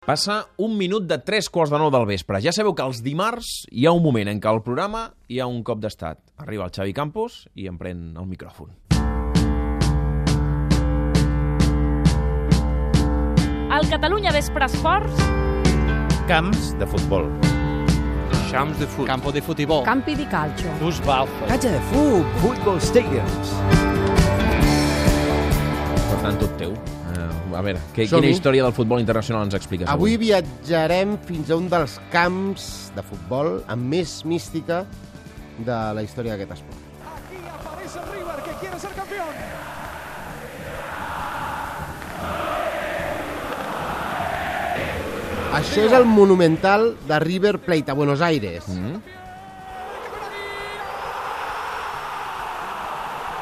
Passa un minut de tres quarts de nou del vespre. Ja sabeu que els dimarts hi ha un moment en què al programa hi ha un cop d'estat. Arriba el Xavi Campos i em pren el micròfon. Al Catalunya Vespre Esports, Camps de futbol. Champs de fut. Campo de futebol. Campi di calcio. Fußball. Cancha de fut, football stadiums. Per tant, tot teu. A veure, que, quina història del futbol internacional ens expliques Avui viatjarem fins a un dels camps de futbol amb més mística de la història d'aquest esport. Això és el monumental de River Plate a Buenos Aires. Mm?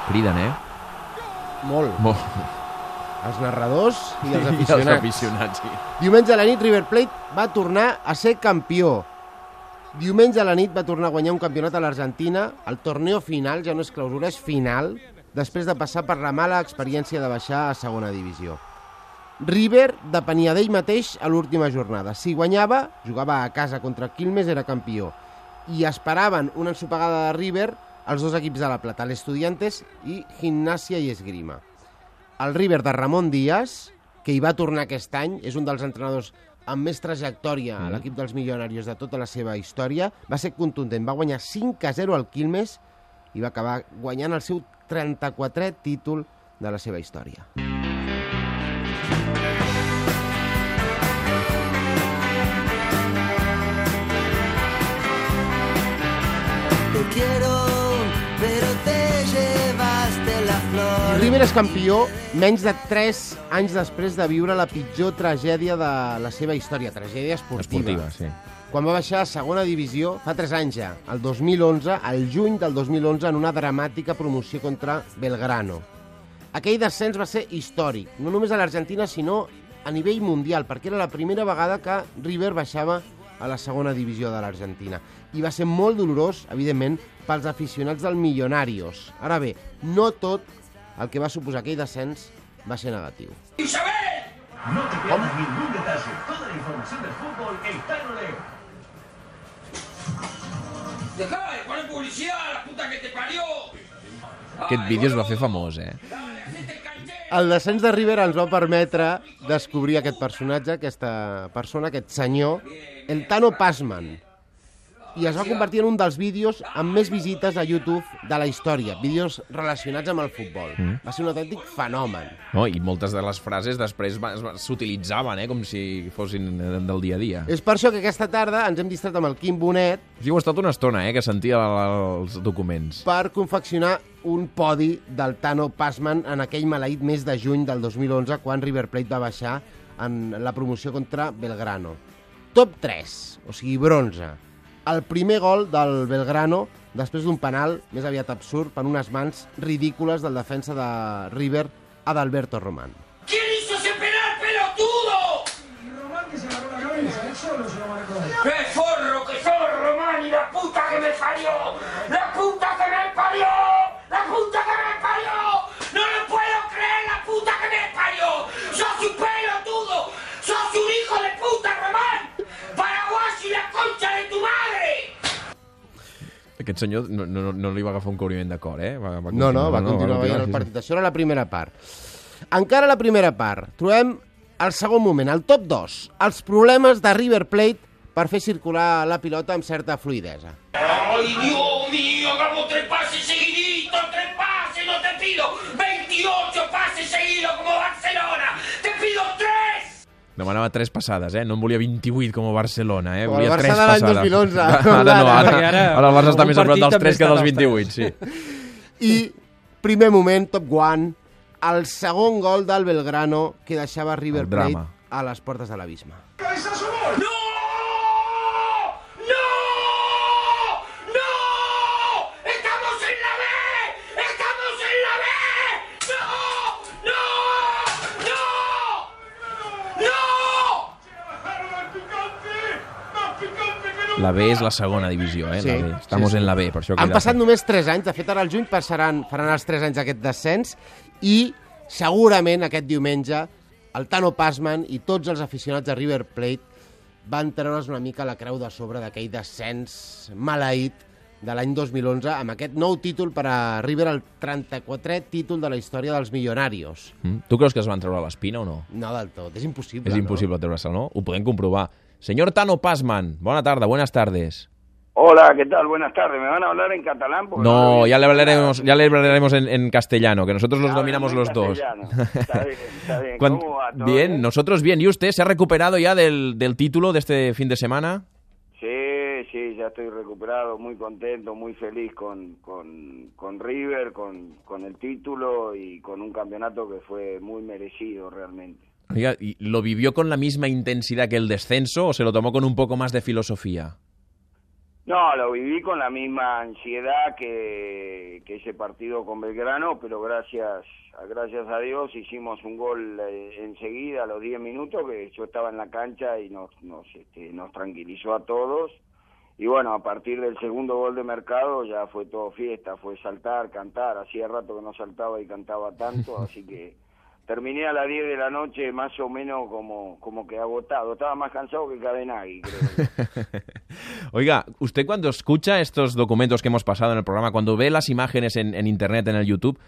Criden, eh? Molt. Molt. Els narradors i els I aficionats. els aficionats, sí. Diumenge a la nit, River Plate va tornar a ser campió. Diumenge a la nit va tornar a guanyar un campionat a l'Argentina. El torneo final, ja no és clausura, és final, després de passar per la mala experiència de baixar a segona divisió. River depenia d'ell mateix a l'última jornada. Si guanyava, jugava a casa contra Quilmes, era campió. I esperaven una ensopegada de River els dos equips de la Plata, l'Estudiantes i Gimnàsia i Esgrima. El River de Ramon Díaz, que hi va tornar aquest any, és un dels entrenadors amb més trajectòria a l'equip dels milionaris de tota la seva història, va ser contundent, va guanyar 5 a 0 al Quilmes i va acabar guanyant el seu 34è títol de la seva història. Te quiero, River és campió menys de 3 anys després de viure la pitjor tragèdia de la seva història, tragèdia esportiva. Esportiva, sí. Quan va baixar a segona divisió, fa 3 anys ja, el 2011, al juny del 2011, en una dramàtica promoció contra Belgrano. Aquell descens va ser històric, no només a l'Argentina, sinó a nivell mundial, perquè era la primera vegada que River baixava a la segona divisió de l'Argentina. I va ser molt dolorós, evidentment, pels aficionats del Millonarios. Ara bé, no tot el que va suposar aquell descens va ser negatiu. No te pierdas ningún detalle. Toda la información del fútbol está en Olé. Dejá de poner publicidad, la puta que te parió. Aquest vídeo es va fer famós, eh? El descens de River ens va permetre descobrir aquest personatge, aquesta persona, aquest senyor, el Tano Passman. I es va convertir en un dels vídeos amb més visites a YouTube de la història, vídeos relacionats amb el futbol. Mm. Va ser un autèntic fenomen. No, I moltes de les frases després s'utilitzaven, eh? Com si fossin del dia a dia. És per això que aquesta tarda ens hem distrat amb el Quim Bonet Sí, ho ha estat una estona, eh? Que sentia els documents. per confeccionar un podi del Tano Passman en aquell maleït mes de juny del 2011, quan River Plate va baixar en la promoció contra Belgrano. Top 3, o sigui, bronze. El primer gol del Belgrano, després d'un penal més aviat absurd, per unes mans ridícules del defensa de River, Adalberto Román. Aquest senyor no, no, no li va agafar un cobriment de cor, eh? Va, va No, no, va continuar veient el partit. Això era la primera part. Encara la primera part, trobem el segon moment, el top 2, els problemes de River Plate per fer circular la pilota amb certa fluidesa. ¡Ay, Dios mío! ¡Hagamos tres Demanava tres passades, eh? No en volia 28 com a Barcelona, eh? Com el Volia Barça tres de l'any passades. 2011. Ara no, ara, ara, ara el Barça està més a prop dels també 3 que dels dels 28, sí. I primer moment, top one, el segon gol del Belgrano que deixava River. Plate a les portes de l'abisme. ¡No! ¡No! ¡No! ¡Estamos en la B! ¡Estamos en la B! ¡No! ¡No! ¡No! ¡No! La B és la segona divisió, eh? Sí, la B. Estamos sí, sí. en la B, per això Han passat només 3 anys, de fet ara al juny passaran, faran els 3 anys aquest descens i segurament aquest diumenge el Tano Passman i tots els aficionats de River Plate van treure's una mica la creu de sobre d'aquell descens maleït de l'any 2011 amb aquest nou títol per a River, el 34è títol de la història dels milionarios. Mm? Tu creus que es van treure l'espina o no? No del tot, és impossible, És impossible treure-se'l, no? Ho podem comprovar. Senyor Tano Passman, bona tarda, buenas tardes. Hola, ¿qué tal? Buenas tardes. ¿Me van a hablar en catalán? Porque No, ya le hablaremos, ya le hablaremos en, en castellano, que nosotros los Ah, dominamos los dos. Está bien, está bien. ¿Cómo va todo bien, bien? nosotros bien. ¿Y usted se ha recuperado ya del, del título de este fin de semana? Sí, sí, ya estoy recuperado, muy contento, muy feliz con, con, con River, con, con el título y con un campeonato que fue muy merecido realmente. Oiga, ¿y ¿lo vivió con la misma intensidad que el descenso o se lo tomó con un poco más de filosofía? No, lo viví con la misma ansiedad que, que ese partido con Belgrano, pero gracias, gracias a Dios hicimos un gol eh, enseguida a los 10 minutos, que yo estaba en la cancha y nos, nos, este, nos tranquilizó a todos. Y bueno, a partir del segundo gol de mercado ya fue todo fiesta, fue saltar, cantar. Hacía rato que no saltaba y cantaba tanto, así que terminé a las 10 de la noche más o menos como, como que agotado. Estaba más cansado que Cadenagui, creo. Oiga, usted cuando escucha estos documentos que hemos pasado en el programa, cuando ve las imágenes en, Internet, en el YouTube,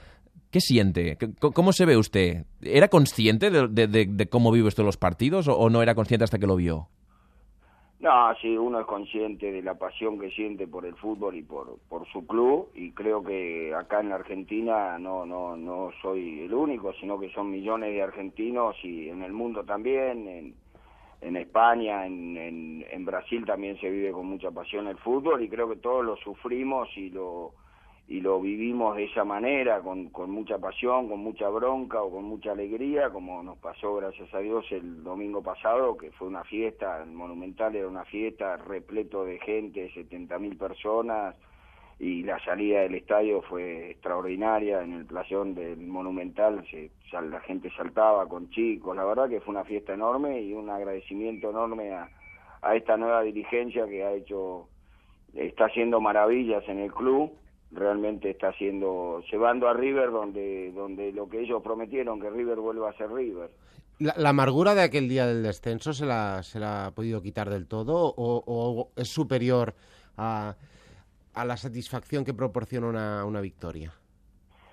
¿qué siente? ¿Qué- co- ¿Cómo se ve usted? ¿Era consciente de, cómo vive usted los partidos o no era consciente hasta que lo vio? No, sí, uno es consciente de la pasión que siente por el fútbol y por, por su club y creo que acá en la Argentina no, no, no soy el único, sino que son millones de argentinos y en el mundo también, en, en España, en, en, en Brasil también se vive con mucha pasión el fútbol y creo que todos lo sufrimos y lo y lo vivimos de esa manera, con, con mucha pasión, con mucha bronca o con mucha alegría, como nos pasó, gracias a Dios, el domingo pasado, que fue una fiesta, el Monumental era una fiesta repleto de gente, 70.000 personas, y la salida del estadio fue extraordinaria, en el playón del Monumental se, sal- la gente saltaba con chicos, la verdad que fue una fiesta enorme y un agradecimiento enorme a, a esta nueva dirigencia que ha hecho, está haciendo maravillas en el club, realmente está haciendo, llevando a River donde, donde lo que ellos prometieron, que River vuelva a ser River. La, la amargura de aquel día del descenso se la, se la ha podido quitar del todo o, o es superior a, a la satisfacción que proporciona una, una victoria?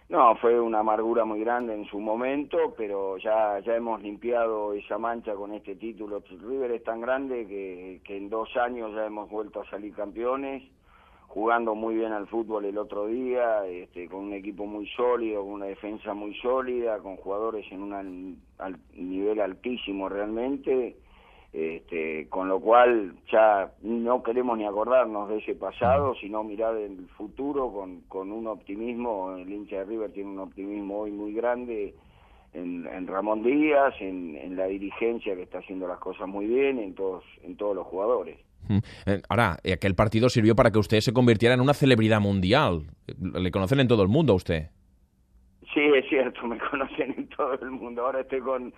No, fue una amargura muy grande en su momento, pero ya, ya hemos limpiado esa mancha con este título. River es tan grande que, que en dos años ya hemos vuelto a salir campeones, jugando muy bien al fútbol el otro día, este, con un equipo muy sólido, con una defensa muy sólida, con jugadores en un al- nivel altísimo realmente. Este, con lo cual ya no queremos ni acordarnos de ese pasado, sino mirar el futuro con, con un optimismo, el hincha de River tiene un optimismo hoy muy grande en, en Ramón Díaz, en, en la dirigencia que está haciendo las cosas muy bien, en todos, en todos los jugadores. Mm. Eh, Ahora, eh, aquel partido sirvió para que usted se convirtiera en una celebridad mundial. Le conocen en todo el mundo a usted. Sí, es cierto, me conocen en todo el mundo. Ahora estoy con,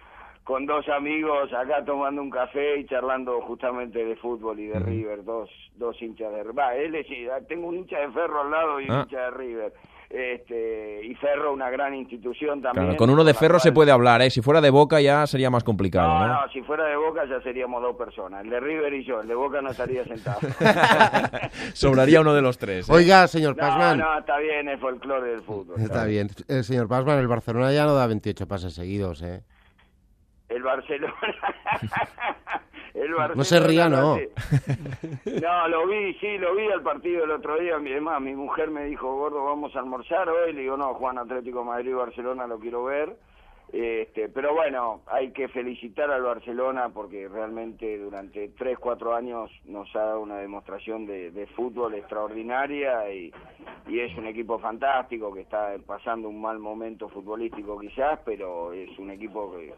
con dos amigos acá tomando un café y charlando justamente de fútbol y de River, dos, dos hinchas de River. Él es, tengo un hincha de Ferro al lado y un Ah. hincha de River. Este, y Ferro, una gran institución también. Claro, con uno de ferro se puede hablar, ¿eh? Si fuera de boca ya sería más complicado, No, ¿no? no, si fuera de Boca ya seríamos dos personas, el de River y yo, el de Boca no estaría sentado. Sobraría uno de los tres. ¿eh? Oiga, señor no, Pazman. no, está bien, es folclore del fútbol. Está bien. Eh, señor Pazman, el Barcelona ya no da 28 pases seguidos, ¿eh? El Barcelona. el Barcelona. No se ría, no. No, lo vi, sí, lo vi al partido el otro día. Mi, además, mi mujer me dijo, gordo, vamos a almorzar hoy. Le digo, no, Juan Atlético Madrid Barcelona lo quiero ver. Este, pero bueno, hay que felicitar al Barcelona porque realmente durante tres, cuatro años nos ha dado una demostración de, de fútbol extraordinaria y, y es un equipo fantástico que está pasando un mal momento futbolístico quizás, pero es un equipo que,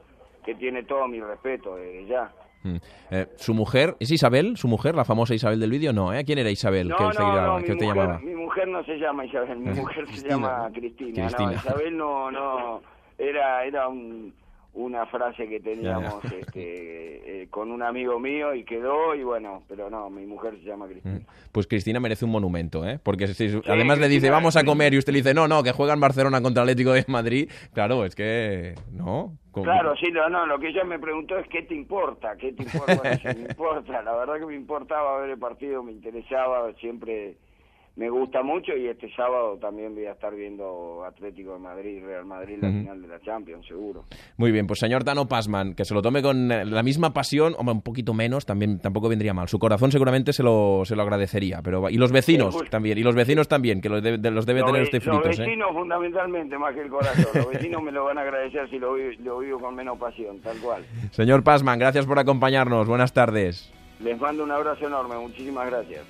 que tiene todo mi respeto desde ya. Mm. Eh, ¿Su mujer, es Isabel? ¿Su mujer, la famosa Isabel del vídeo? No, ¿eh? ¿Quién era Isabel? No, que usted, no, quería- no, que mi usted mujer, llamaba? mi mujer no se llama Isabel, mi mujer se llama. Cristina. Cristina. No, Isabel no, no, era, era un, una frase que teníamos este, eh, con un amigo mío y quedó y bueno, pero no, mi mujer se llama Cristina. Pues Cristina merece un monumento, ¿eh? Porque si, además le dice, vamos a comer, y usted le dice, no, no, que juega en Barcelona contra Atlético de Madrid, claro, es que, ¿no? Claro, sí, no, no, lo que ella me preguntó es qué te importa, qué te importa, Bueno, me importa, la verdad que me importaba ver el partido, me interesaba, siempre me gusta mucho y este sábado también voy a estar viendo Atlético de Madrid, Real Madrid, la final de la Champions, seguro. Muy bien, pues señor Tano Pasman, que se lo tome con eh, la misma pasión, hombre, un poquito menos, también tampoco vendría mal. Su corazón seguramente se lo, se lo agradecería, pero y los vecinos Sí, justo. también, y los vecinos también, que los de- los debe Los tener ve- usted Los fritos, ¿eh? vecinos fundamentalmente más que el corazón, los vecinos me lo van a agradecer si lo, lo vivo con menos pasión, tal cual. Señor Pasman, gracias por acompañarnos, buenas tardes. Les mando un abrazo enorme, muchísimas gracias.